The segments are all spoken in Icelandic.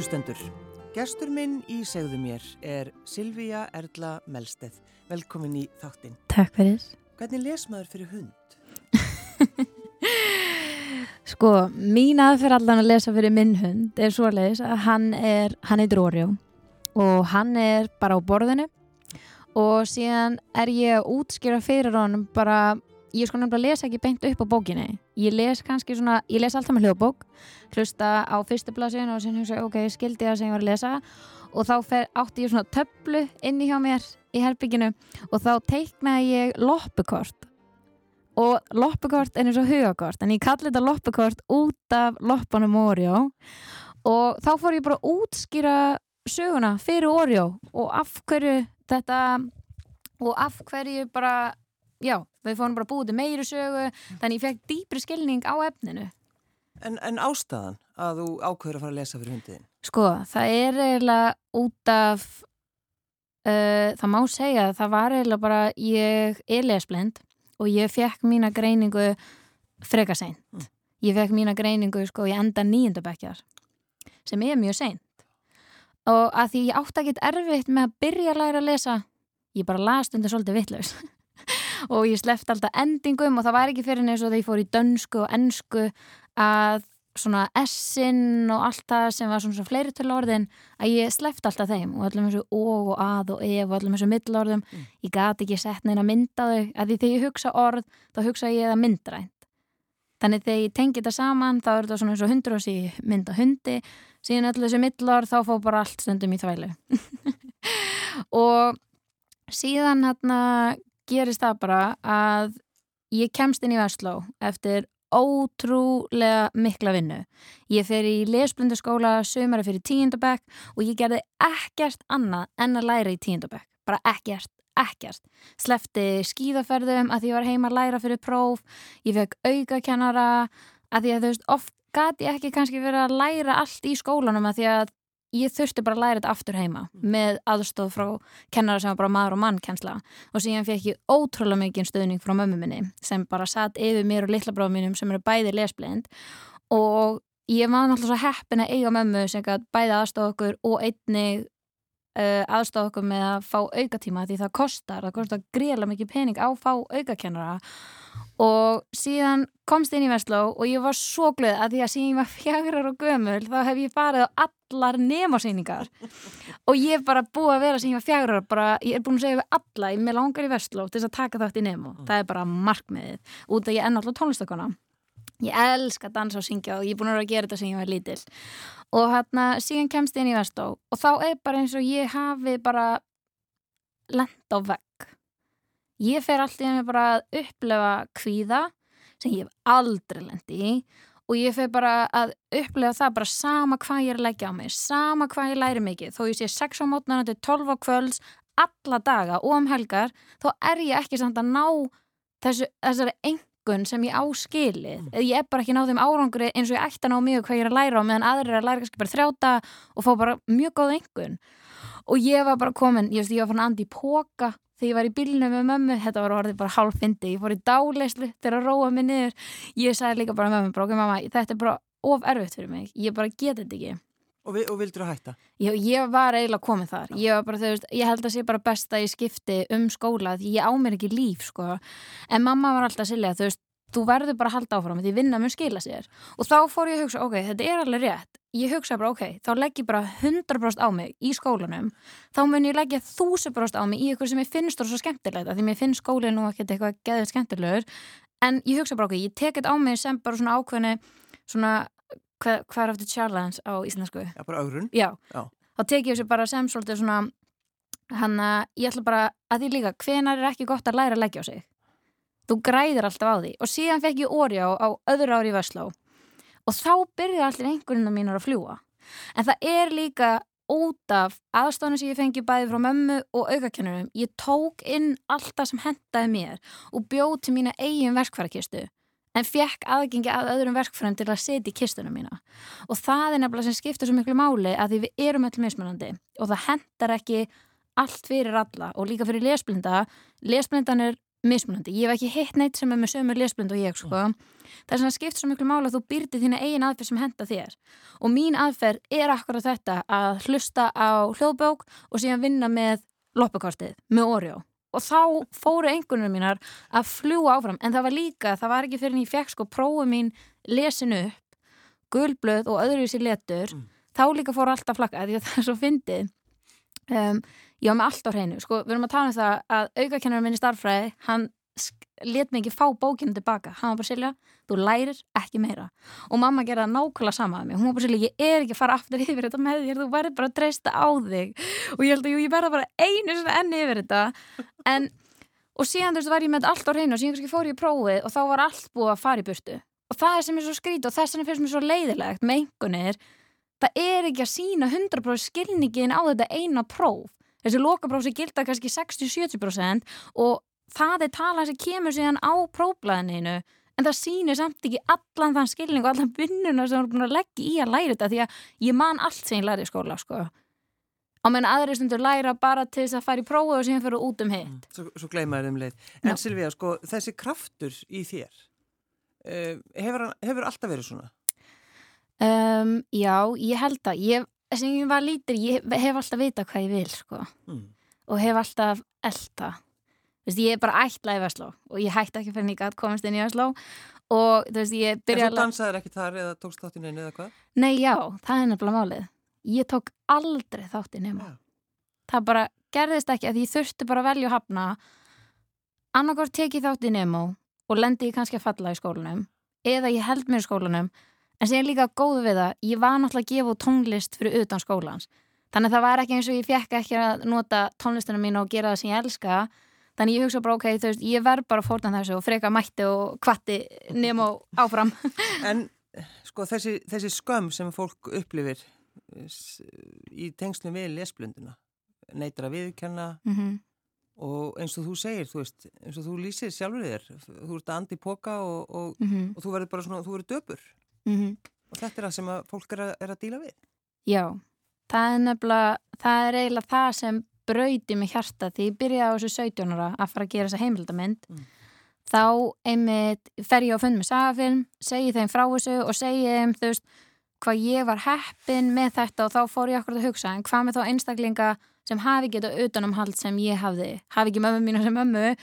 Kærulustendur, gestur minn í segðu mér er Silvíja Erla Melsteð. Velkomin í þáttinn. Takk fyrir. Hvernig les maður fyrir hund? sko, mín aðferð allan að lesa fyrir minn hund er svo leiðis að hann er, hann er dróri og hann er bara á borðinu og síðan er ég að útskýra fyrir honum bara ég sko nefnilega lesa ekki beint upp á bókinni. Ég les kannski svona, ég les alltaf með hljóðbók hlusta á fyrstu blasin og sen hugsa, ok, skildi það sem ég var að lesa. Og þá fer, átti ég svona töflu inni hjá mér í herbygginu og þá teiknaði ég loppukort. Og loppukort er eins og hugakort en ég kalli þetta loppukort út af loppanum Oreo. Og þá fór ég bara að útskýra söguna fyrir Oreo og af hverju þetta og af hverju bara já, við fórum bara búið til meiri sögu þannig ég fekk dýpri skilning á efninu En, en ástæðan að þú ákveður að fara að lesa fyrir hundiðin? Sko, það er eiginlega út af uh, það má segja að það var eiginlega bara ég er lesblind og ég fekk mína greiningu freka seint. Mm. Ég fekk mína greiningu sko ég enda nýjendabækjar sem er mjög seint og að því ég átti að geta erfitt með að byrja að læra að lesa ég bara las undir svolítið vittlaus og ég slefti alltaf endingum og það var ekki fyrir neins og þegar ég fór í dönsku og ennsku að svona essin og allt það sem var svona, fleiri tölu orðin að ég slefti alltaf þeim og öllum þessu og og að og ef og öllum þessu millorðum mm. ég gati ekki sett neina mynda þau að því þegar ég hugsa orð þá hugsa ég það myndrænt. Þannig þegar ég tengi þetta saman þá er þetta svona eins og hundur og sí mynda hundi. Síðan öllum þessu millorð þá fó bara allt stundum í þvælu. Og síðan hérna gerist það bara að ég kemst inn í Vestló eftir ótrúlega mikla vinnu. Ég fer í lesblundaskóla sömara fyrir tíundabæk og ég gerði ekkert annað en að læra í tíundabæk. Bara ekkert, ekkert. Slefti skíðaferðum að því ég var heima að læra fyrir próf. Ég fekk aukakennara að því að þú veist, oft gæti ég ekki kannski verið að læra allt í skólanum að því að ég þurfti bara að læra þetta aftur heima mm. með aðstóð frá kennara sem var bara maður og mann kennsla og síðan fekk ég ótrúlega mikið stöðning frá mömmu minni sem bara satt yfir mér og litla bráðum mínum sem eru bæði lesblind. Og ég var náttúrulega svo heppin að eiga mömmu sem bæði aðstóð okkur og einni uh, aðstóð okkur með að fá aukatíma því það kostar, það kostar greiðlega mikið pening á að fá aukakennara og síðan komst inn í Vestló og ég var svo glöð að því að síðan ég var fjagrar og gömul þá hef ég farið á allar nemasýningar og ég hef bara búið að vera síðan ég var fjagrar bara, ég er búin að segja við alla ég með langar í Vestló til þess að taka þátt í nemo. Mm. það er bara markmiðið. Út af ég er náttúrulega tónlistakona ég elska að dansa og syngja og ég er búin að vera að gera þetta sem ég var lítill og hérna síðan kemst inn í Vestló og þá er bara eins og ég hafi bara lend á vegg Ég fer alltaf í henni bara að upplefa kvíða sem ég hef aldrei lendi í og ég fer bara að upplefa það bara sama hvað ég er að leggja á mig, sama hvað ég læri mikið. Þó ég sé 6 á mótnana til 12 á kvölds, alla daga og um helgar, þá er ég ekki samt að ná þessu, þessari engun sem ég áskilið. Mm. Ég er bara ekki náð þeim árangri eins og ég ætti að ná mjög hvað ég er að læra á meðan aðrir er að læra kannski bara þrjáta og fá bara mjög góð engun. Og ég var bara komin, ég, veist, ég var fann andi í póka þegar ég var í bílinu með mömmu, þetta var orðið bara hálf fyndi, ég fór í dáleyslu þegar að róa mig niður, ég sagði líka bara mömmu, brókið mamma, þetta er bara of erfitt fyrir mig, ég bara geti þetta ekki. Og, og vildur þú hætta? Já, ég var eiginlega komið þar, ég var bara, þú veist, ég held að sé bara best að ég skipti um skóla því ég á mér ekki líf, sko, en mamma var alltaf silja, þú veist, þú verður bara að halda áfram því vinna mun skila sér. Og þá fór ég að hugsa, ok, þetta er alveg rétt ég hugsa bara, ok, þá legg ég bara 100% á mig í skólanum. Þá mun ég leggja 1000% á mig í eitthvað sem ég finnst það svo skemmtilegt því mér finnst skólinn nú ekkert eitthvað geðið skemmtilegur. En ég hugsa bara, ok, ég tek þetta á mig sem bara svona ákveðni svona, hvað, hvað er aftur challenge á íslensku? Já, bara augrun Já, Já. þá tek ég þessu bara sem svolítið svona hann að ég ætla bara að því líka, hvenar er ekki gott að læra að leggja á sig? Þú græðir alltaf á því. Og síðan fekk ég orja á öðru ári í Vestló og þá byrjaði allir einhvernina mínar að fljúa en það er líka út af aðstofnum sem ég fengi bæði frá mömmu og aukakennurum. Ég tók inn allt það sem hendaði mér og bjóð til mína eigin verkfærakistu en fekk aðgengi að öðrum verkfærum til að setja í kistunum mína. Og það er nefnilega sem skiptir svo miklu máli að því við erum allir mismunandi og það hendar ekki allt fyrir alla og líka fyrir lesblinda. Lesblindan er mismunandi, ég hef ekki hitt neitt sem er með sömu lesblind og ég sko. Það er svona skipt svo miklu mála að þú byrdi þína eigin aðferð sem henda þér. Og mín aðferð er akkurat þetta að hlusta á hljóðbók og síðan vinna með loppukortið, með Oreo. Og þá fóru einhvernum mínar að fljúa áfram, en það var líka það var ekki fyrir en ég fekk sko prófu mín lesin upp, gulblöð og öðruvísi letur, Mm. þá líka fóru alltaf flakka, því að það er svo fyndið um, ég var með allt á hreinu. Sko, við erum að tala um það að aukakennarinn minn í starffræði, hann lét mig ekki fá bókinu tilbaka, hann var bara Silja þú lærir ekki meira. Og mamma gerði það nákvæmlega sama að mig, hún var bara Silja ég er ekki að fara aftur yfir þetta með þér. Þú verður bara að treysta á þig. Og ég held að jú, ég verða bara einu sinni enn yfir þetta. En, og síðan þú veist var ég með allt á hreinu og síðan kannski fór ég í prófið og þá var allt búið að fara í burtu. Og það er sem er svo skrít og þess vegna finnst mér svo leiðilegt með einhvernir það er ekki að sína 100% skilningin á þetta eina próf þessi lokapróf sem gilda kannski 60-70% og það er talað sem kemur síðan á prófblæðinu en það sýnir samt ekki allan þann skilning og allan vinnuna sem er búin að leggja í að læra þetta því að ég man allt sem ég læri í skóla sko. á meðan aðri stundur læra bara til þess að fara í prófi og síðan fyrir út um hitt Svo, svo gleymaður um leið. En Já. Silvía, sko, þessi kraftur í þér, uh, hefur, hefur alltaf verið svona? Um, Já, ég held að ég, sem ég var lítir, ég hef alltaf vita hvað ég vil sko. Mm. og hef alltaf elda Þú veist, ég er bara ætla í Vestló og ég hætti ekki fyrir nýgat komast inn í Vestló og þú veist, ég En byrja þú dansaðir ekki þar eða tókst þáttinn einu eða hvað? Nei, já, það er nefnilega málið Ég tók aldrei þátt í nema Já. Það bara gerðist ekki að ég þurfti bara að velja og hafna annarkort tekið þátt í nemo og lendi ég kannski að falla í skólanum eða ég held mér í skólanum en sem ég líka góð við það, ég var náttúrulega að gefa tónlist fyrir utan skólans. Þannig að það var ekki eins og ég fekk ekki að nota tónlistina mín og gera það sem ég elska. Þannig ég hugsa bara ok, þú veist, ég verð bara fórtan þessu og freka mætti og kvatti nemo áfram. En sko þessi, þessi skömm sem fólk upplifir eh, í tengslum við lesblunduna, neytur að viðkenna mm og eins og þú segir, þú veist, eins og þú lýsir sjálfur þér, þú ert að andi póka og, og, -hmm. og þú verður bara svona, þú verður döpur og þetta er það sem að fólk er að, er að díla við. Já, það er nefnilega, það er eiginlega það sem brauti mig hjarta því ég byrjaði á þessu 17 ára að fara að gera þessa heimildamind Mm. þá einmitt fer ég á fund með sagafilm, segi þeim frá þessu og segi þeim þú veist hvað ég var heppin með þetta og þá fór ég okkur að hugsa en hvað með þá einstaklinga sem hafi getað utanumhald sem ég hafði, hafi ekki mömmu mína sem mömmu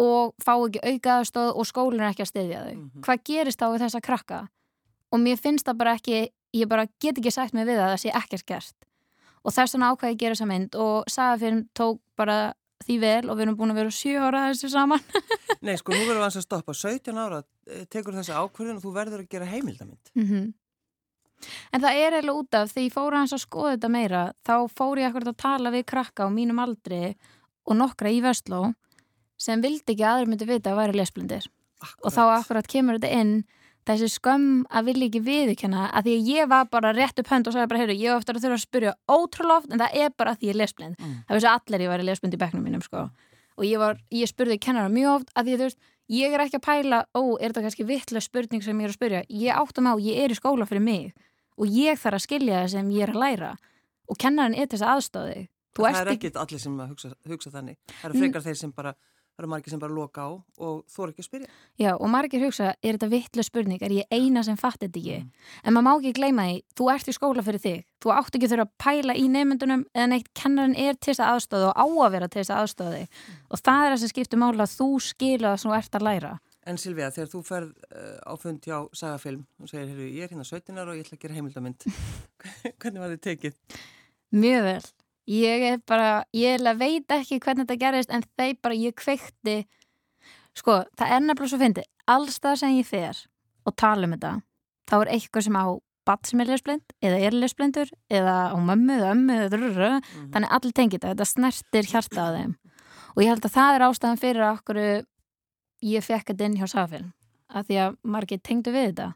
og fá ekki aukaðastóð og skólinn er ekki að styðja þau Mhm. hvað gerist þá við þessa krakka og mér finnst það bara ekki ég bara get ekki sagt mig við að það sé ekkert gert. Og þess vegna ákvæði að gera þessa mynd og Sagafilm tók bara því vel og við erum búin að vera sjö ára að þessu saman. Nei, sko, nú verður við að stoppa. 17 ára, eh, tekur þessa ákvörðun og þú verður að gera heimildamind. mm En það er eiginlega út af því ég fór aðeins að skoða þetta meira þá fór ég akkurat að tala við krakka á mínum aldri og nokkra í Vestló sem vildi ekki að aðri myndi vita að væri lesblindir. Og þá akkurat. kemur þetta inn þessi skömm að vilja ekki viðurkenna að því að ég var bara rétt upp hönd og sagði bara, heyrðu, ég eftir að þurfa að spyrja ótrúlega oft en það er bara að því ég er lesblind Mm. það vissi allir ég væri lesblind í bekknum mínum sko. og ég, var, ég spurði kennara mjög oft að því að þú veist, ég er ekki að pæla ó, er þetta kannski vittlega spurning sem ég er að spyrja ég áttum á, ég er í skóla fyrir mig og ég þarf að skilja það sem ég er að læra og kennarinn er þess aðstóði þú Það er ekki allir sem hugsa, hugsa þannig. Það eru Mm. frekar þeir sem bara, það eru margir sem bara loka á og er ekki að spyrja. Já, og margir hugsa, er þetta vittlega spurning, er ég eina sem fatt þetta ekki? Mm. En maður má ekki gleyma því, þú ert í skóla fyrir þig, þú átt ekki að þurfa að pæla í nefndunum eða neitt kennarinn er til þess að aðstöða og á að vera til þess að aðstöða þig. Og það er það sem skiptir mála að þú skila það sem þú ert að læra. En Silvía, þegar þú ferð uh, á fund hjá Sagafilm og segir, ég er hérna 17 ára og ég ætla að gera heimildamind. Hvernig var þið tekið? Mjög vel. Ég er bara, ég veit ekki hvernig þetta gerist en þeir bara, ég kveikti, sko, það er nefnilega svo fyndi, alls það sem ég fer og tala um þetta, þá er eitthvað sem á badd sem er lesblind, eða er lesblindur, eða á mömmu, eða ömmu, eða drurru, Mhm. þannig allir tengið þetta, þetta snertir hjarta á þeim. Og ég held að það er ástæðan fyrir að okkur ég fekk þetta inn hjá Safin, að því að margir tengdu við þetta.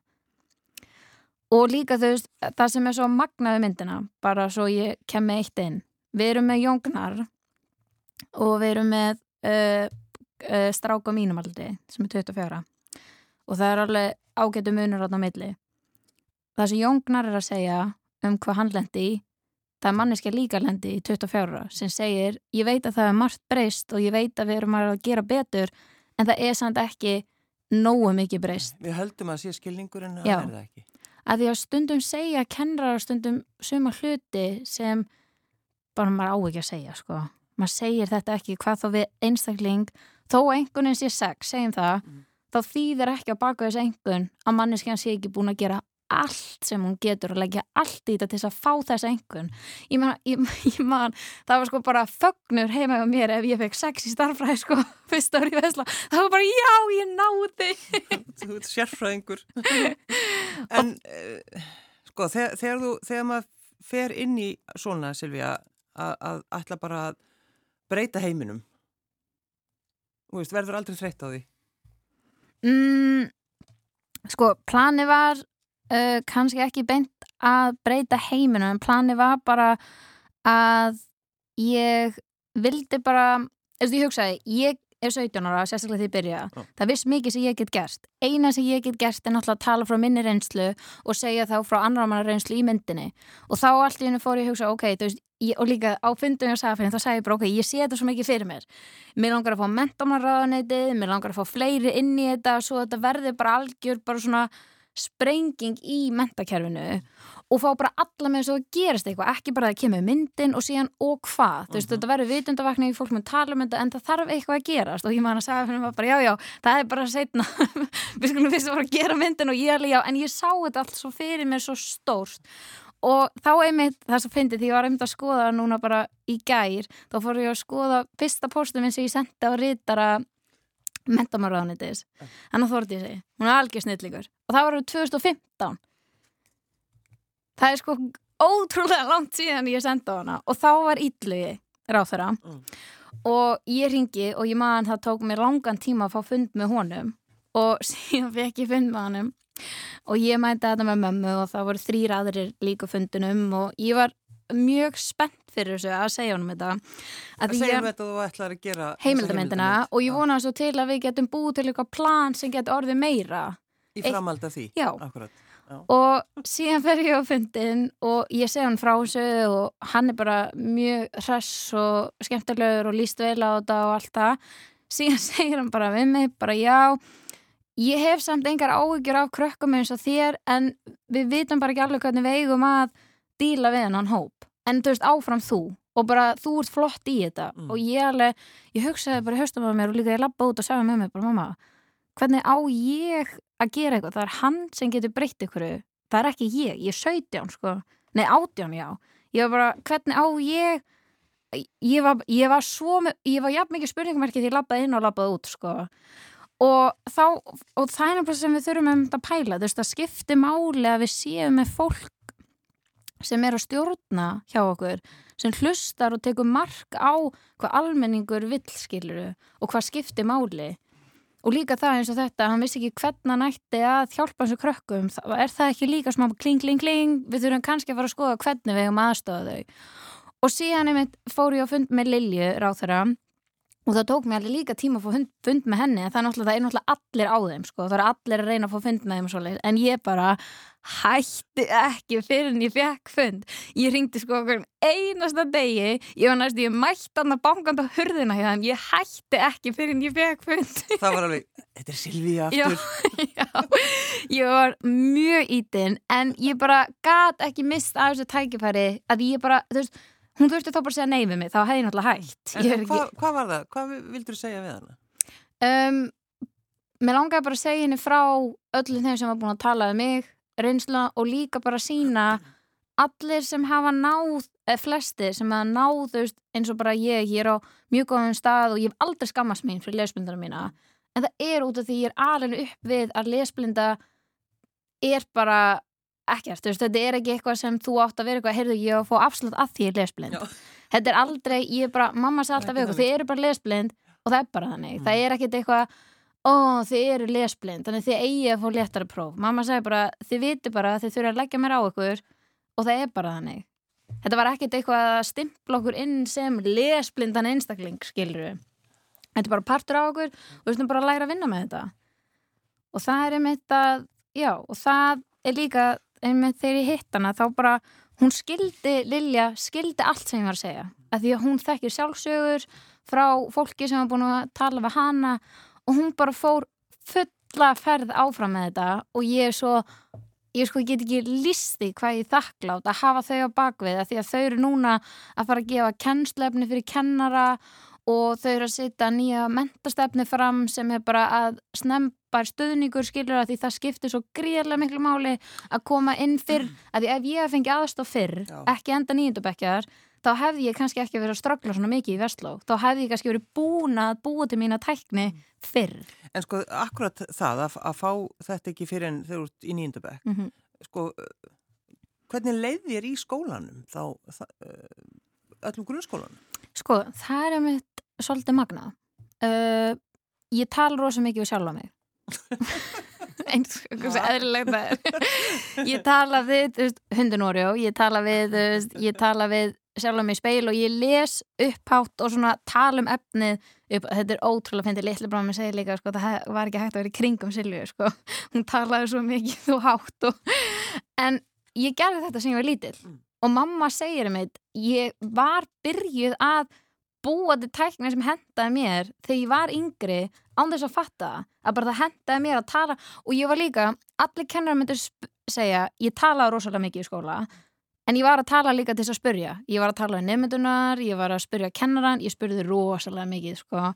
Og líka þú veist, það sem er svo magnaði myndina, bara svo ég kem með eitt inn. Við erum með Jóngnar og við erum með uh, uh, stráka mínumaldi sem er 24 og það er alveg ágætu munur á milli. Það sem Jóngnar er að segja um hvað hann lendi í, það er manneski líka lendi í 24 sem segir, ég veit að það er margt breyst og ég veit að við erum að gera betur en það er samt ekki nógu mikið breyst Við höldum að sé skilningur en Já. það er það ekki. að því að stundum segja kennar stundum suma hluti sem bara maður á ekki að segja sko. maður segir þetta ekki hvað þá við einstakling þó veginn sé sex, segjum það Mm. þá þýðir ekki að baka þess einhvern að manneskjan sé ekki búin að gera allt sem hún getur og leggja allt í þetta til þess að fá þess einhvern ég man, ég, ég man, það var sko bara fögnur heima hjá mér ef ég fekk sex í starfræði sko, fyrst ári í Vesla það var bara já, ég náði Þú ert sérfræðingur. en uh, sko, þegar, þegar, þú, þegar maður fer inn í svona, Silvíja, að, ætla bara að breyta heiminum, þú veist, verður aldrei þreytt á því. Mm, sko, plani var uh, kannski ekki beint að breyta heiminum, en plani var bara að ég vildi bara, eftir ég hugsaði, ég er 17 ára, sérstaklega því ég byrja. Já. það viss mikið sem ég get gert. Eina sem ég get gert er náttúrulega að tala frá minni reynslu og segja þá frá annar manna reynslu í myndinni. Og þá allt í hennu fór ég að hugsa ok, þú veist, ég, og líka á fundum og sagafinn þá sagði ég bara ok, ég sé þetta svo mikið fyrir mér. Mér langar að fá mentamannráðaneytið mér langar að fá fleiri inn í þetta svo þetta verði bara algjör bara svona sprenging í mentakerfinu og fá bara alla með þess að það gerist eitthvað ekki bara að kemur myndin og síðan og hvað, þú veist, þetta verður vitundavakning fólk mun tala um þetta en það þarf eitthvað að gerast. Og ég man að sagði fyrir mig bara já já það er bara setna, við skulum fyrst að fara að gera myndin og ég alveg já, en ég sá þetta allt svo fyrir mér svo stórt. Og þá einmitt það sem fyndi því ég var einmitt að skoða núna bara í gær þá fór ég að skoða fyrsta póstum eins og ég sendi á rítara mentamarraðanitis hann að þorti sig, hún er algjör snillíkur og það var árið 2015 það er sko ótrúlega langt síðan ég sendi á hana og þá var Ítlugi ráð þeirra Mm. og ég ringi og ég man það tók mér langan tíma að fá fund með honum og síðan fekk ég fund með honum og ég mæti þetta með mömmu og það voru þrýr aðrir líka fundunum og ég var mjög spennt fyrir þessu að segja honum þetta Að segja ég- um þetta þú ætlar að gera heimildamindina og ég vona svo til að við getum búið til eitthvað plan sem getur orðið meira Í framhald af því. Akkurat. Og síðan fer ég á fundin og ég segi hann frá þessu og hann er bara mjög hress og skemmtilegur og líst vel á þetta og allt það. Síðan segir hann bara við mig bara já ég hef samt engar áhyggjur af krökkum eins og þér en við vitum bara ekki alveg hvernig við eigum að díla við hennan hóp. En þú veist áfram þú og bara þú ert flott í þetta. Mm. og ég alveg, ég hugsaði bara höstum á mér og líka ég labba út og sagði með mér bara mamma hvernig á ég að gera eitthvað, það er hann sem getur breytt ykkur það er ekki ég, ég er 17 sko. Nei 18 já, ég var bara hvernig á ég ég var, ég var svo, ég var jafn mikið spurningamerki því ég labbaði inn og labbaði út sko. Og þá, og það er nefnilega sem við þurfum um þetta að pæla, þú veist það skiptir máli að við séum með fólk sem er að stjórna hjá okkur sem hlustar og tekur mark á hvað almenningur vill skiluru og hvað skiptir máli og líka það eins og þetta, hann vissi ekki hvernig hann ætti að hjálpa þessu krökkum. Það- er það ekki líka smá kling, kling, kling? Við þurfum kannski að fara að skoða hvernig við hefum aðstofa þau. Og síðan einmitt fór ég á fund með Lilju ráþara og það tók mér alveg líka tíma að fá fund, með henni það er náttúrulega, er allir á þeim sko. það er allir að reyna að fá fund með þeim og svoleiðis. en ég bara hætti ekki fyrir en ég fekk fund ég ringdi sko okkur einasta degi ég var næstu, ég mætti hann að bankand á hurðina hjá þeim, ég hætti ekki fyrir en ég fekk fund Það var alveg, þetta er Silvíja Já, aftur. já, ég var mjög ítinn en ég bara gat ekki mist af þessu tækifæri að ég bara, þú veist, hún þurfti þá bara að segja nei við mig, þá hefði ég náttúrulega hægt En Ég ekki, hvað, hvað var það? Hvað vildur þú segja við hana? um, Mér langaði bara að segja henni frá öllum þeim sem var búin að tala um mig, reynsla og líka bara sína allir sem hafa náð, eða flestir sem hafa náð, þú veist, eins og bara ég, ég er á mjög góðum stað og ég hef aldrei skammast mín fyrir lesblindana mína en það er út af því ég er alveg upp við að lesblinda er bara ekkert, þú veist, þetta er ekki eitthvað sem þú átt að vera eitthvað, heyrðu, ég að fá afslut að því ég er lesblind. Já. Þetta er aldrei, ég er bara, mamma sagði alltaf þannig. þið eru bara lesblind og það er bara þannig. Mm. Það er ekkert eitthvað, ó, þið eru lesblind, þannig þið eigi að fá léttara próf. Mamma sagði bara, þið viti bara, þið þurfa að leggja mér á ykkur og það er bara þannig. Þetta var ekkert eitthvað að stimpla okkur inn sem lesblindan einstakling, skilur við. Þetta er bara partur á okkur og við stum bara að læra að vinna með þetta. Og það er einmitt að, já, og það er líka einmitt þegar ég hitt hana, þá bara, hún skildi, Lilja, skildi allt sem ég var að segja. Að því að hún þekkir sjálfsögur frá fólki sem var búin að tala við hana og hún bara fór fulla ferð áfram með þetta og ég er svo ég sko get ekki listi hvað ég þakklátt að hafa þau á bakvið að því að þau eru núna að fara að gefa kennslefni fyrir kennara og þau eru að setja nýja mentastefni fram sem er bara að snempar stuðningur skilur að því það skiptir svo gríðarlega miklu máli að koma inn fyrr. Að því ef ég fengi aðstof fyrr, Já. ekki enda nýjendubekjar þá hefði ég kannski ekki verið að ströggla svona mikið í Vestló. Þá hefði ég kannski verið búin að búa til mína tækni fyrr. En sko, akkurat það að, að fá þetta ekki fyrir en þú ert í nýjöndabæk, mm -hmm. sko, hvernig leið þér í skólanum þá, það, öllum grunnskólanum? Sko, það er einmitt svolítið magna uh, Ég tala rosa mikið við sjálfa mig eins og hversu eðlilegt það er Ég tala við hundunórió, ég tala við veist, ég tala við sjálfa mig í speil og ég les upphátt og svona tala um efnið upp, þetta er ótrúlega fyndið, litli bráðum að segja líka sko, það var ekki hægt að vera í kringum Silju sko. hún talaði svo mikið og hátt og... en ég gerði þetta sem ég var lítill Mm. og mamma segir um þetta ég var byrjuð að búa til tækni sem hendaði mér þegar ég var yngri án þess að fatta að bara það hendaði mér að tala. Og ég var líka, allir kennar myndir segja, ég talaði rosalega mikið í skóla en ég var að tala líka til þess að spurja ég var að tala um nefndunar, ég var að spurja kennaran, ég spurði rosalega mikið sko.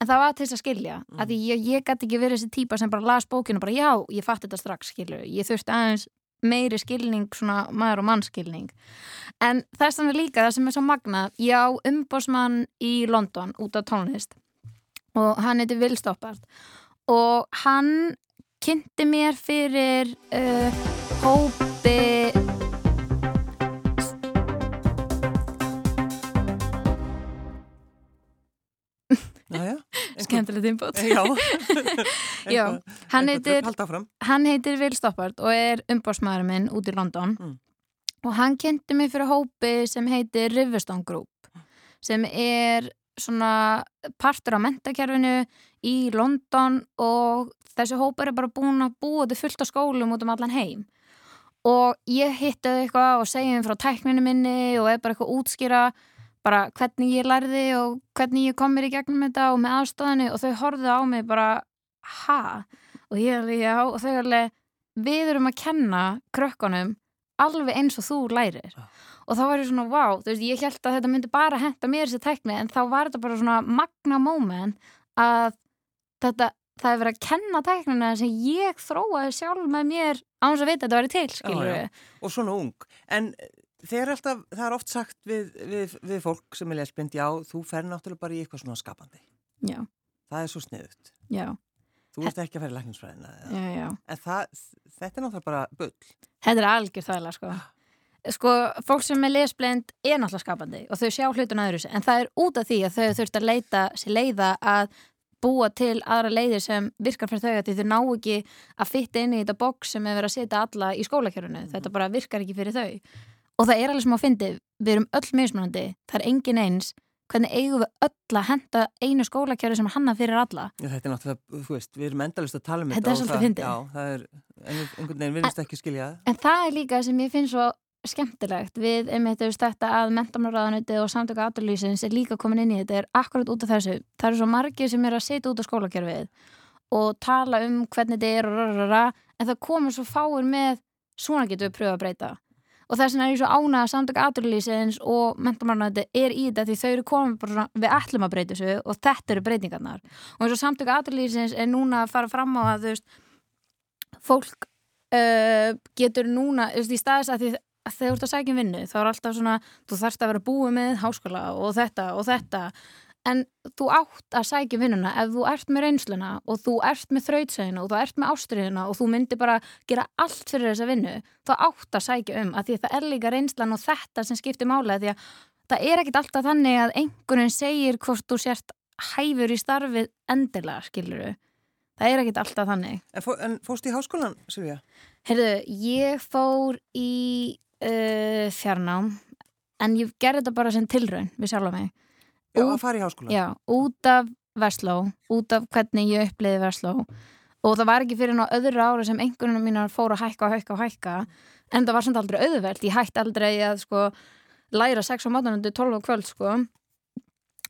en það var til þess að skilja mm. að ég, ég gæti ekki verið þessi típa sem bara las bókinu og bara já, ég fatt þetta strax skilju, ég þurfti aðeins meiri skilning, svona maður og mannskilning. En þess vegna líka það sem er svo magnað, ég á umbósmann í London út af tónlist og hann heiti Will Stoppard og hann kynnti mér fyrir uh, hópi Jájá. skemmtilegt inbútt hann heitir- hann heitir Will Stoppard og er umbósmaður minn út í London Mm. og hann kynnti mig fyrir hópi sem heitir Riverstone Group sem er svona partur á mentakerfinu í London og þessi hópar er bara búin að búa til fullt á skólum út um allan heim og ég hitti þau eitthvað og segi þeim frá tækninu minni og er bara eitthvað að útskýra bara hvernig ég lærði og hvernig ég kom mér í gegnum þetta og með aðstofanu og þau horfðu á mig bara ha? og ég alveg já og þau alveg við erum að kenna krökkunum alveg eins og þú lærir Já. og þá var ég svona wow, þú veist, ég held að þetta myndi bara henda mér þessi tækni en þá var þetta bara svona magna moment að þetta, það er verið að kenna tæknina sem ég þróaði sjálf með mér á þess að vita að þetta væri til, skilur Já, já. Og svona ung. En þeir er alltaf, það er oft sagt við, við, við fólk sem er lesbind, já, þú fer náttúrulega bara í eitthvað svona skapandi. já, Það er svo sniðut. já, Þú ert ekki að fara í lækningsfræðina. já, já. En það, þetta er náttúrulega bara bull. Þetta er algjör þægilega sko. Sko, fólk sem er lesblind er náttúrulega skapandi og þau sjá hlutun öðru sig en það er út af því að þau þurft að leita sér leiða að búa til aðra leiðir sem virkar fyrir þau að þau ná ekki að fitta inn í þetta boks sem er verið að setja alla í skólakjörunu þetta bara virkar ekki fyrir þau. Og það er alveg sem á fyndi, við erum öll mismunandi. Það er engin eins hvernig eigum við öll að henda einu skólakjöru sem hanna fyrir alla Já, þetta er náttúrulega, þú veist, við erum endalist að tala um Þetta þetta. er svolítið fyndið. Er, einhvern veginn virðist ekki skilja. En það er líka sem ég finn svo skemmtilegt við veist, þetta að mentamráðanutið og samtöku aturlýsins er líka komin inn í þetta er akkurat út af þessu. Það eru svo margir sem er að setja út á skólakjörfið og tala um hvernig þetta er og rarara en það komur svo fáir með svona getur við pröfa að breyta og þess vegna er ég svo ánað að samtöku aturlýsins og mentamráðanutið er í þetta því þau eru komin bara svona við ætlum að breyta þessu og þetta eru breytingarnar. Og eins og samtöku aturlýsins er núna að fara fram á að þú veist fólk uh, getur núna, þú veist, í staðis að því að þegar þú ert að sækja um vinnu, þá er alltaf svona þú þarfst að vera búið með háskóla og þetta og þetta, en þú átt að sækja um vinnuna ef þú ert með reynsluna og þú ert með þrautsæðina og þú ert með ástriðina og þú myndir bara gera allt fyrir þessa vinnu, þá átt að sækja um að því að það er líka reynslan og þetta sem skiptir mála því að það er ekkit alltaf þannig að einhvern segir hvort þú sért hæfur í starfið endilega, skiluru það er ekkit alltaf þannig En, fó, en fórst í háskólan, Silvija? Heyrðu, ég fór í uh, fjarnám en ég gerði þetta bara sem tilraun við sjálfa mig. Já, Út- að fara í háskólan. Já, út af Versló, út af hvernig ég uppliði Versló. Og það var ekki fyrir ná öðru ári sem einhvernum mínar fór að hækka og hækka og hækka. En það var samt aldrei auðvelt, ég hætti aldrei að sko læra 6 á mátanundu 12 á kvöld sko.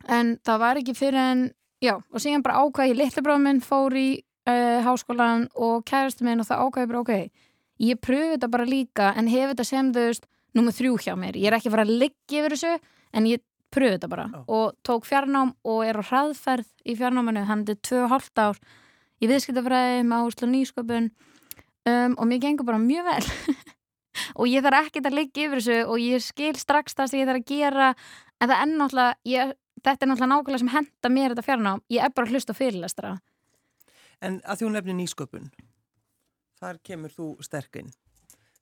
En það var ekki fyrir en já, og síðan bara ákvæði litlebróðum minn fór í uh, háskólan og kærastu minn og það ákvæði bara ok, ég pröfu þetta bara líka en hef þetta sem þú veist nummið þrjú hjá mér, ég er ekki að fara að liggja yfir þessu en ég pröfu þetta bara Já. og tók fjarnám og er á hraðferð í fjarnáminu, hann er tvö og hálft ár í viðskiptafræði með áherslu nýsköpun um, og mér gengur bara mjög vel og ég þarf ekkert að liggja yfir þessu og ég skil strax það sem ég þarf að gera en það er náttúrulega ég, þetta er náttúrulega nákvæmlega sem henda mér þetta fjarnám ég er bara að hlusta fyrirlestra En að því hún nefnir nýsköpun, þar kemur þú sterkinn.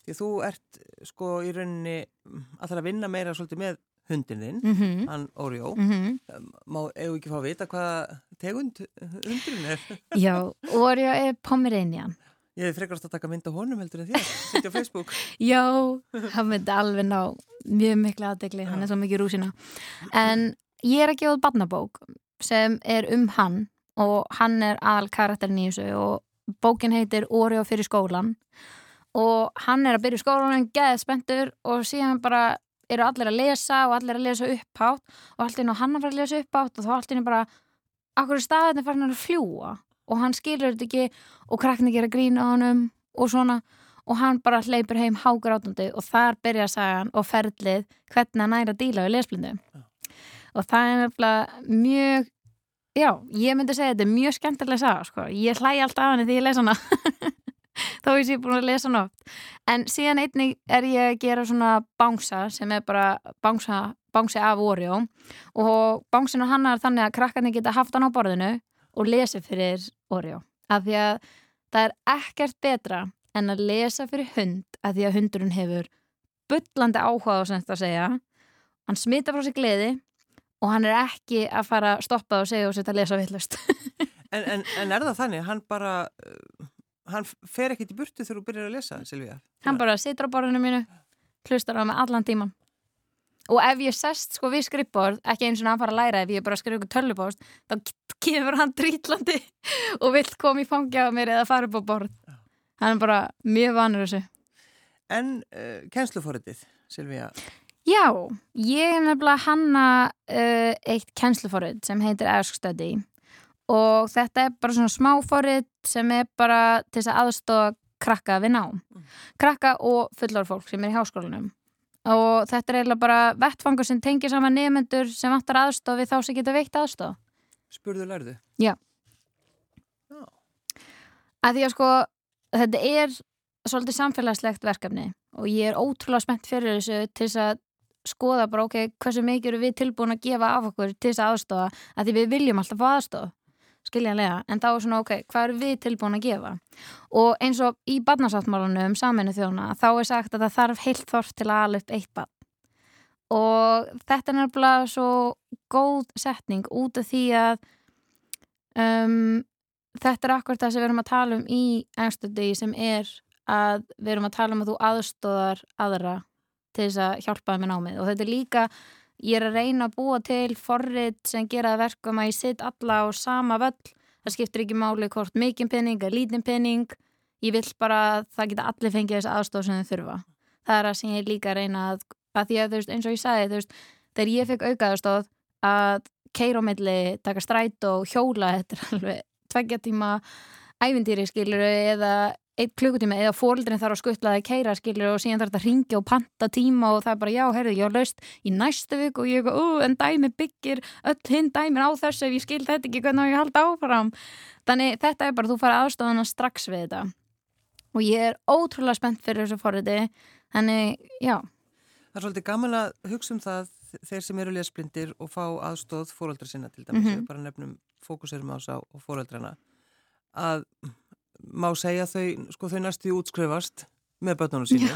Því þú ert sko í rauninni alltaf að vinna meira svolítið með hundin þinn, mm -hmm. hann Órió. Mm -hmm. Má eigum við ekki fá að vita hvað tegund hundurinn er? Já, Oreo er Pomeranian Ég hef frekast að taka mynd á honum heldur en þér, sitja á Facebook. Já, hann myndi alveg ná mjög miklu aðdegli, hann er svo mikið rúsina en ég er að gefa barnabók sem er um hann og hann er aðal karakterin í þessu og bókin heitir Oreo fyrir skólan og hann er að byrja skólan en geðið spenntur og síðan bara eru allir að lesa og allir að lesa upphátt og allt inn og hann að fara að lesa upphátt og þá allt inn bara akkur er staðinni farin að fljúa og hann skilur þetta ekki og krakkinni gera grín á honum og svona og hann bara hleypur heim hágrátandi og þar byrja sagan og ferlið hvernig hann næra að díla við lesblindu. Og það er nefnilega mjög já, ég myndi segja þetta er mjög skemmtilega saga sko. ég hlæ alltaf af henni því ég lesa hana þó ég sé búin að lesa hana oft. En síðan einnig er ég að gera svona bánsa sem er bara bánsa, bánsi af Oreo. Og bánsinu hann er þannig að krakkarnir geta haft hann á borðinu og lesi fyrir Oreo. Af því að það er ekkert betra en að lesa fyrir hund af því að hundurinn hefur bullandi áhuga á sem þetta að segja. Hann smita frá sig gleði og hann er ekki að fara að stoppa og segja og setja að lesa villust En, en, en er það þannig, hann bara, hann fer ekkit í burtu þegar þú byrjar að lesa, Silvíða? hann bara situr á borðinu mínu hlustar á mig allan tíman og ef ég sest sko við skrippborð ekki eins og hann fara að læra ef ég bara skrifa ykkur tölvupóst þá kemur hann drítlandi og vill koma í fangja á mér eða fara upp á borð. Hann er bara mjög vanur þessu. En uh, kennsluforritið, Silvíða, Já, ég er nefnilega hanna uh, eitt kennsluforrið sem heitir Ask Study og þetta er bara svona smáforrið sem er bara til þess að aðstofa krakka við nám. Krakka og fullor fólk sem er í háskólanum og þetta er eiginlega bara vettfangur sem tengir saman nefnendur sem vantar aðstof við þá sem geta veikt aðstof. spurðu lærðu? Já. Að því að sko þetta er svolítið samfélagslegt verkefni og ég er ótrúlega spennt fyrir þessu til þess að skoða bara ok, hversu mikið eru við tilbúin að gefa af okkur til þess að aðstofa að því við viljum alltaf fá aðstof skiljanlega, en þá er svona ok, hvað eru við tilbúin að gefa? Og eins og í barnasáttmálunum saminu þjóna þá er sagt að það þarf heilt þorf til að ala upp eitt barn. Og þetta er nefnilega svo góð setning út af því að um, þetta er akkur það sem við erum að tala um í engstöndi sem er að við erum að tala um að þú aðstóðar aðra til þess að hjálpa þeim með námið. Og þetta er líka, ég er að reyna að búa til forrið sem gera verkum að ég sitt alla á sama völl. Það skiptir ekki máli hvort mikinn penning eða lítinn penning, ég vil bara að það geta allir fengið þess aðstóð sem þau þurfa. Það er að sem ég líka að reyna að, að því að þú veist, eins og ég sagði, þú veist þegar ég fekk aukaðarstóð að keira á milli, taka stræt og hjóla þetta er alveg tveggja tíma ævindýri skilur eða einn klukkutíma eða fóldrin þarf að skuttlaði keira skilur og síðan þarf þetta að ringja og panta tíma og það er bara já, heyrðu, ég har laust í næstu vik og ég er uh, en dæmi byggir öll hinn dæmin á þessu ef ég skil þetta ekki hvernig ég að halda áfram? Þannig þetta er bara, þú fara aðstofana strax við þetta. Og ég er ótrúlega spennt fyrir þessu forriti þannig, já. Það er svolítið gaman að hugsa um það þeir sem eru lesblindir og fá aðstóð fóröldra sinna til dæmis, Mhm. við bara á á má segja þau, sko þau næstu útskrifast með börnunum sínu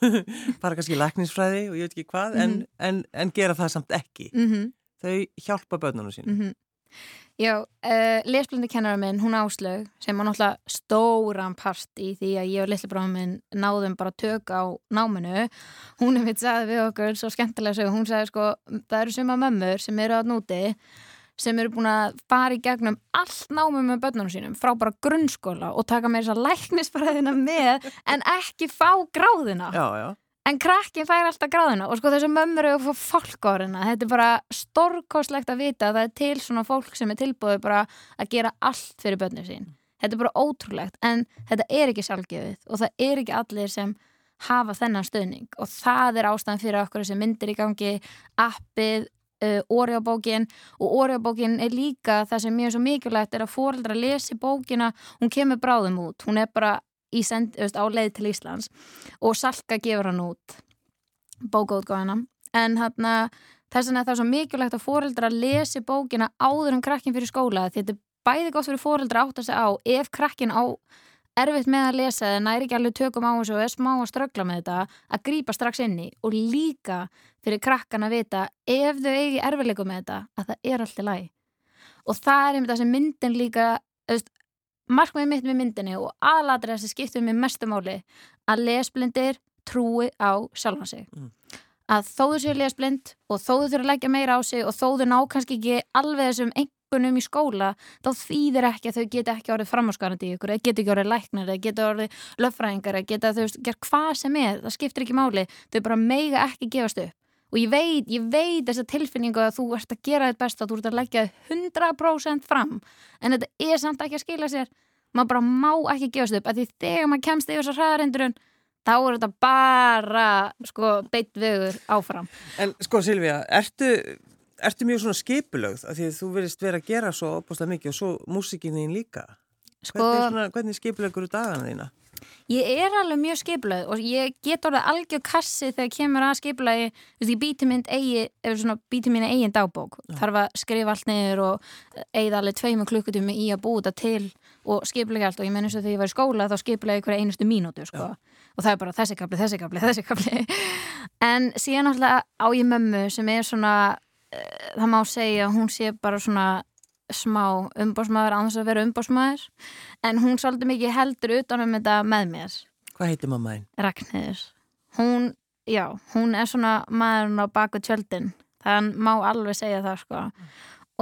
fara kannski læknisfræði og ég veit ekki hvað en, Mhm. en, en gera það samt ekki. Mhm. Þau hjálpa börnunum sínu Mm Já, uh, lesblindi kennara minn, hún Áslaug, sem var náttúrulega stóran part í því að ég og lillibráðum minn náðum bara tök á náminu. Hún mitt sagði við okkur svo skemmtilega sög, hún sagði sko, það eru suma mömmur sem eru að núti sem eru búin að fara í gegnum allt námið með börnunum sínum frá bara grunnskóla og taka með þess að læknisfræðina með en ekki fá gráðina Já, já, en krakkin fær alltaf gráðina og sko þessar mömmur eru að fá fólk á hérna þetta er bara stórkostlegt að vita að það er til svona fólk sem er tilbúið bara að gera allt fyrir börnum sín. Þetta er bara ótrúlegt en þetta er ekki sjálfgefið og það er ekki allir sem hafa þennan stöðning og það er ástæðan fyrir okkur sem myndir í gangi appið, uh, orjábókin og orjábókin er líka það sem mjög svo mikilvægt er að fóreldra lesi bókina, hún kemur bráðum út hún er bara send, veist, á leið til Íslands og Salka gefur hann út bókaútgáðina en hann þess vegna er það svo mikilvægt að fóreldra lesi bókina áður en krakkin fyrir skóla þetta er bæði gott fyrir fóreldra átt að segja á ef krakkin á erfitt með að lesa eða næri ekki alveg tökum á þessu og er smá að ströggla með þetta að grýpa strax inni og líka fyrir krakkan að vita ef þau eigi erfileikum með þetta að það er alltaf læg og það er einmitt það sem myndin líka markmiðið mitt með myndinni og aðladrið sem skiptir mér mestumáli að lesblindir trúi á sjálfa sig mm. að þó þú séu lesblind og þó þú þurfa að leggja meira á sig og þó þú ná kannski ekki alveg þessum einhvernum í skóla þá þýðir ekki að þau geta ekki orðið framháskarandi í ykkur eða geta ekki orðið læknar eða geta orðið löffræðingar eða geta þau gert hvað sem er, það skiptir ekki máli þau bara meiga ekki gefast upp. Og ég veit, ég veit þessa tilfinningu að þú ert að gera þetta best að þú ert að leggja 100% fram en þetta er samt ekki að skila sér. Maður bara má ekki gefast upp að því þegar maður kemst yfir þessar hraðarendurinn þá er þetta bara sko beitt vegur áfram. En sko Silvíja, ertu, ertu mjög svona skipulögð að því að þú verist verið að gera svo opast mikið og svo músikin þín líka sko, hvernig, hvernig skipulögur eru dagana þína? Ég er alveg mjög skipulöð og ég get orðið algjör kassi þegar kemur að skipulögi þú veist, ég býti mynd eigi eða svona býti mín eigin dagbók ja. þarf að skrifa allt niður og eigða alveg tveimu klukkutími í að búa þetta til og skipulögi allt og ég menn eins og þegar ég var í skóla þá skipulögi hverja einustu mínútu sko. ja. og það er bara þessi kapli, þessi kapli, þessi kapli en síðan alltaf á ég mömmu sem er svona það má segja, hún sé bara svona smá umbásmaður ánþess að vera umbásmaður en hún svolítið mikið heldur utanum þetta með mér. Hvað heitir mamma einn? Ragnhildur hún, já, hún er svona maðurinn á baku tjöldin. Þann má alveg segja það sko.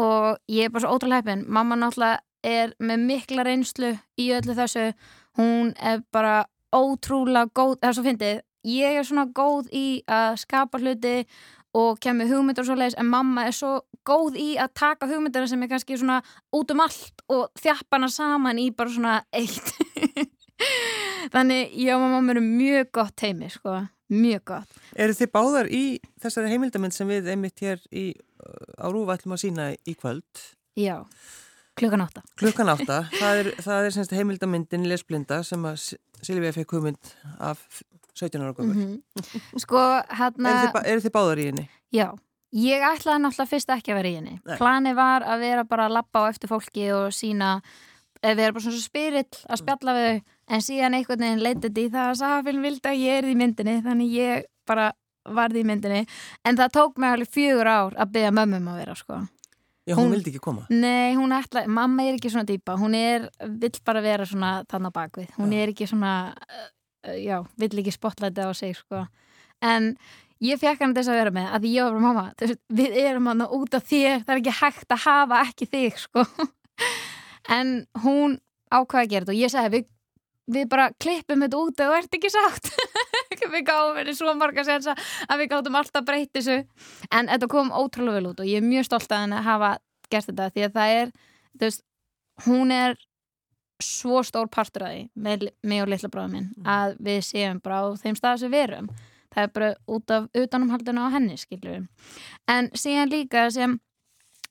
Og ég er bara svo ótrúlega heppin. Mamma náttúrulega er með mikla reynslu í öllu þessu. Hún er bara ótrúlega góð, það er svo fyndið. Ég er svona góð í að skapa hluti og kemur hugmyndur og svo leiðis en mamma er svo góð í að taka hugmyndina sem er kannski svona út um allt og þjappa hana saman í bara svona eitt. Þannig og mamma eru mjög gott heimi sko, mjög gott. Eru þið báðar í þessari heimildamind sem við einmitt hér í, á Rúfa ætlum að sína í kvöld? Já, klukkan átta. Klukkan átta, það er, það er heimildamindin Lesblinda sem að Silvíða fekk hugmynd af 17 ára gömur mm -hmm. Sko, hérna Eru þið báðar í henni? Já, ég ætlaði náttúrulega fyrst ekki að vera í henni. Nei. Plani var að vera bara að lappa á eftir fólki og sína eða vera bara svona spirill að spjalla við þau. En síðan einhvern veginn leitið í það að Safin vildi að ég er í myndinni þannig ég bara varði í myndinni. En það tók mig alveg fjögur ár að byggja mömmum að vera sko. Já, hún, hún vildi ekki koma. Nei, hún ætlaði, mamma er ekki svona dýpa. Hún er, vill bara vera svona þannig á bakvið hún Já. er ekki svona Eh, já, vill ekki spotlæti á sig sko. en ég fekk hann þess að vera með að ég var bara mamma veist, við erum hann út af þér það er ekki hægt að hafa ekki þig sko. en hún ákvaði að gera þetta og ég segi við, við bara klippum þetta út og það ert ekki sátt við gáðum henni svo marga sensa að við gáðum alltaf breytt þessu en þetta kom ótrúlega vel út og ég er mjög stolt að henni hafa gert þetta því að það er veist, hún er svo stór partur að því með mig og litla bráðum minn mm. að við séum bara á þeim stað sem við erum. Það er bara út af utanumhaldinu á henni skiljuðum en síðan líka sem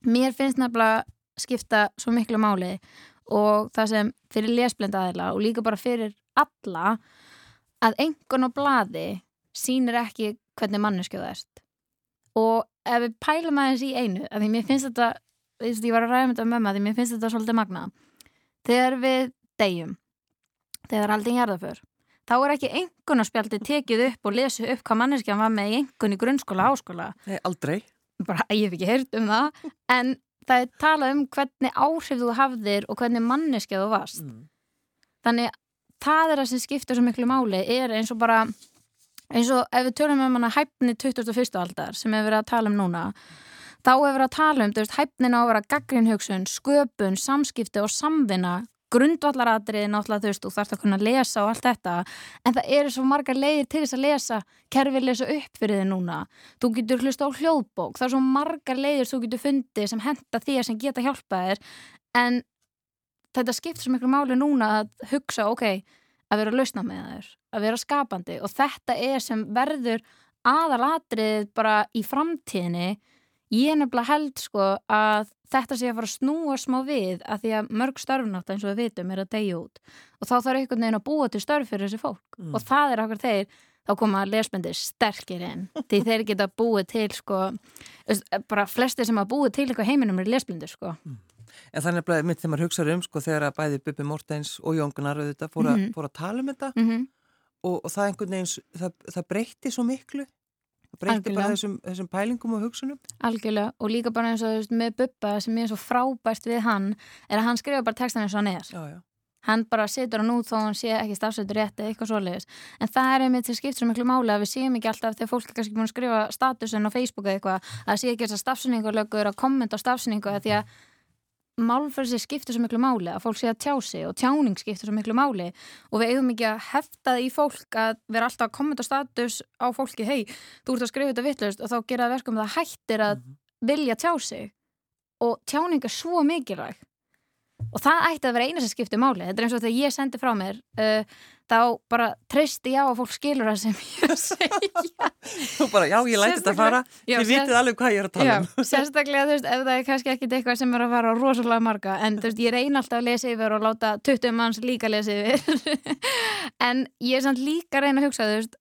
mér finnst nefnilega skipta svo miklu máli og það sem fyrir lesblenda aðila og líka bara fyrir alla að engun og bladi sínir ekki hvernig manneskjöða erst og ef við pælum aðeins í einu að því mér finnst þetta, ég var að ræða um þetta með maður því mér finnst þetta svolítið magna Þegar við deyjum, þegar aldrei gerða fyrr, þá er ekki engunarspjaldi tekið upp og lesi upp hvað manneskjan var með engun í grunnskóla, áskóla. Nei, aldrei. Bara, ég hef ekki heyrt um það, en það er talað um hvernig áhrif þú hafðir og hvernig manneskja þú varst. Mm. Þannig, það er það sem skiptir svo miklu máli, er eins og bara, eins og ef við tölum um hana hæfni 21. aldar sem við verðum að tala um núna, þá hefur við að tala um, þú veist, hæfnin á að vera gaggrinhugsun, sköpun, samskipti og samvinna. Grundvallaratrið náttúrulega þú veist, þú þarfst að kunna lesa og allt þetta. En það eru svo margar leiðir til þess að lesa kerfið lesa upp fyrir þið núna. Þú getur hlusta á hljóðbók. Það er svo margar leiðir þú getur fundið sem henda þér sem geta hjálpað þér. En þetta skiptir svo miklu máli núna að hugsa, ok, að vera lausna með þér, að vera skapandi. Og þetta er sem verður aðalatrið bara í framtíðinni ég nefnilega held sko að þetta sé að fara að snúa smá við að því að mörg störfnátt eins og við vitum er að degja út og þá þarf einhvern veginn að búa til störf fyrir þessi fólk mm. og það er okkur þeir þá koma lesbendir sterkir inn því þeir geta búið til sko bara flesti sem hafa búið til eitthvað heiminum er lesblindur sko mm. En þannig að mitt þegar maður hugsaður um sko þegar að bæði Bubi Mortens og Jón Gunnar fór, mm -hmm. fór að tala um þetta mm -hmm. og, og það það, það breytti svo miklu breytti bara þessum, þessum pælingum og hugsunum. Algjörlega. Og líka bara eins og veist, með Bubba sem er svo frábært við hann er að hann skrifa bara textan eins og hann er. Já, já. hann bara setur hann út þó hann sé ekki stafsættur rétt eða eitthvað svoleiðis. En það er einmitt til skipt svo miklu máli að við séum ekki alltaf þegar fólk er kannski búin að skrifa statusin á Facebook eða eitthvað að það sé ekki þess að stafsynningarlögur að kommenta á stafsynningu því að málferðsir skiptir svo miklu máli að fólk sé að tjá sig og tjáning skiptir svo miklu máli. Og við eigum ekki að hefta í fólk að vera alltaf að kommenta status á fólki hei, þú ert að skrifa þetta vittlust og þá gera verkum að það hættir að mhm. vilja tjá sig. Og tjáning er svo mikilvæg og það ætti að vera eina sem skiptir máli. Þetta er eins og þegar ég sendi frá mér uh, þá bara treysti ég á að fólk skilur það sem ég segja. Þú bara, já, ég læti þetta að fara. Þið vitið alveg hvað ég er að tala um. já, Sérstaklega, þú veist, ef það er kannski ekkit eitthvað sem er að fara rosalega marga en þú veist, ég reyna alltaf að lesa yfir og láta 20 manns líka lesa yfir. En ég er samt líka að reyna að hugsa, þú veist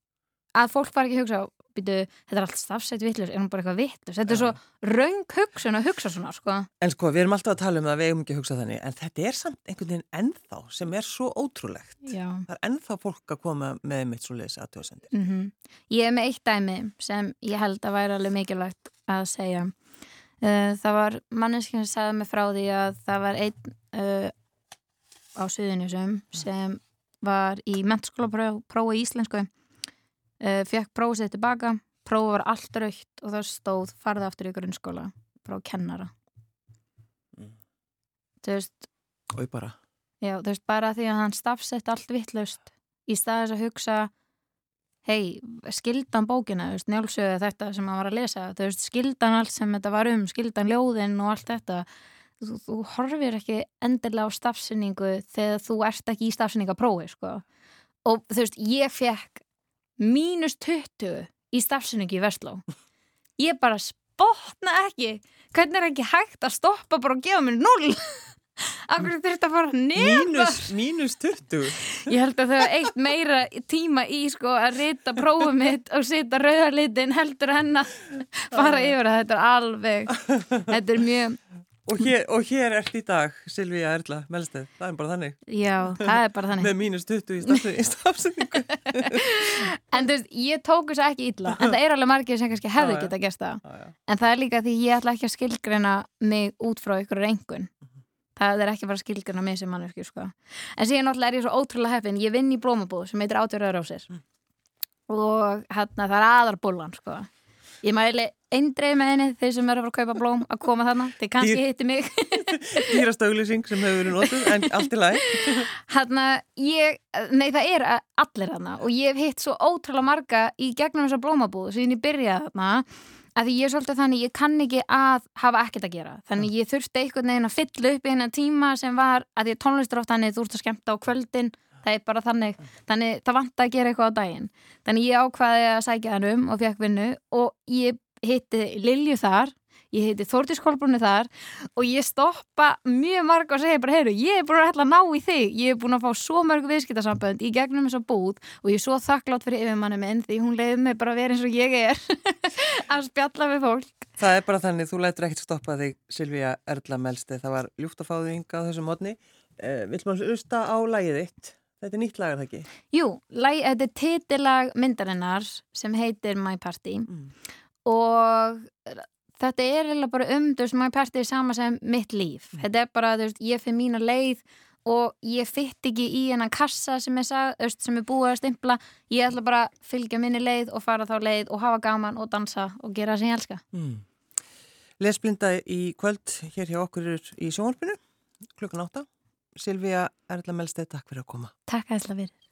að fólk fara ekki að hugsa býtu, þetta er allt stafsætt vittlur, er hún bara eitthvað vittlur þetta er svo raung hugsun að hugsa svona sko. En sko, við erum alltaf að tala um það við eigum ekki að hugsa þannig, en þetta er samt einhvern veginn ennþá sem er svo ótrúlegt Já. það er ennþá fólk að koma með mitt svo leysi aðtjóðsendir mm -hmm. Ég er með eitt dæmi sem ég held að væri alveg mikilvægt að segja uh, það var manneskinn sem sagði mig frá því að það var einn uh, á Suðunisum sem var í mentskóla prófi í Íslensku eh, fekk prófið sér tilbaka prófið var allt raukt og það stóð farði aftur í grunnskóla frá kennara mm. þú veist og ég bara já, þú veist bara því að hann stafsett allt vittlaust í staðis að hugsa hei, skildan bókina njálsögðu þetta sem hann var að lesa veist, skildan allt sem þetta var um skildan ljóðin og allt þetta þú, þú horfir ekki endilega á stafsynningu þegar þú ert ekki í stafsynningaprófi sko. og þú veist, ég fekk mínus 20 í stafsynningi í Vestló ég bara spotna ekki. Hvernig er ekki hægt að stoppa bara og gefa mér 0 Akkur þurft að fara nefn mínus, mínus 20 Ég held að það er eitt meira tíma í sko að rita prófum mitt og sita rauðarlitin heldur henn að fara yfir að þetta er alveg þetta er mjög Og hér, og hér ert í dag Silvíja Erla Melsteð, það er bara þannig. Já, það er bara þannig. Með mínus 20 í stafsendingu En þú veist, ég tók þess að ekki ítla en það er alveg margir sem kannski hefði geta gæst það. En það er líka því ég ætla ekki að skilgrena mig út frá ykkur reyngun það er ekki bara að skilgrena mig sem mannverki sko. en síðan náttúrulega er ég svo ótrúlega heppin. Ég vinn í blómabúð sem heitir Átjörður Rásir mm. og hérna það er aðarbúlan sko Ég mæli eindreið með henni þeir sem eru að fara að kaupa blóm að koma þarna, þeir kannski hitti mig. Dýrasta auglýsing sem hefur verið nótuð en allt í lagi. Hanna, ég, nei það er allir þarna og ég hef hitt svo ótrúlega marga í gegnum þessa blómabúð sem ég byrjaði þarna að því ég er svolítið þannig, ég kann ekki að hafa ekkert að gera, þannig ég þurfti einhvern veginn að fylla upp í hennar tíma sem var að því tónlistur oft þannig þú ert að skemta á kvöldin það er bara þannig, þannig það vant að gera eitthvað á daginn. Þannig ég ákvaði að sækja hann um og fekk vinnu og ég hitti Lilju þar ég heiti Þórtís Kolbrunni þar og ég stoppa mjög marg og segja bara, heyru, ég er búin að ná í þig. Ég er búin að fá svo mörg viðskiptarsambönd í gegnum þessa bút og ég er svo þakklátt fyrir yfirmanni minn því hún leiði mig bara að vera eins og ég er að spjalla við fólk. Það er bara þannig, þú lætur ekkert stoppa þig Silvíja Erla Melsti, það var ljúft að fá þig ynga á þessu mótni eh, Vil maður hlusta á lægið þitt? Þetta er nýtt lag, er það ekki? Jú, lag, þetta er titillag myndarinnar sem heitir My Party mm. og þetta er eða bara um, þú veist, My Party er sama sem mitt líf. Mm. Þetta er bara, þú veist, ég fyrir mína leið og ég fyrt ekki í hennan kassa sem er, sag, sem er búið að stimpla. Ég ætla bara að fylgja minni leið og fara þá leið og hafa gaman og dansa og gera það sem ég elska. Mm. Lesblinda í kvöld hér hjá okkur í sjónvarpinu klukkan átta Silvíja Erla Melstedt, takk fyrir að koma. Takk aðeinslega fyrir.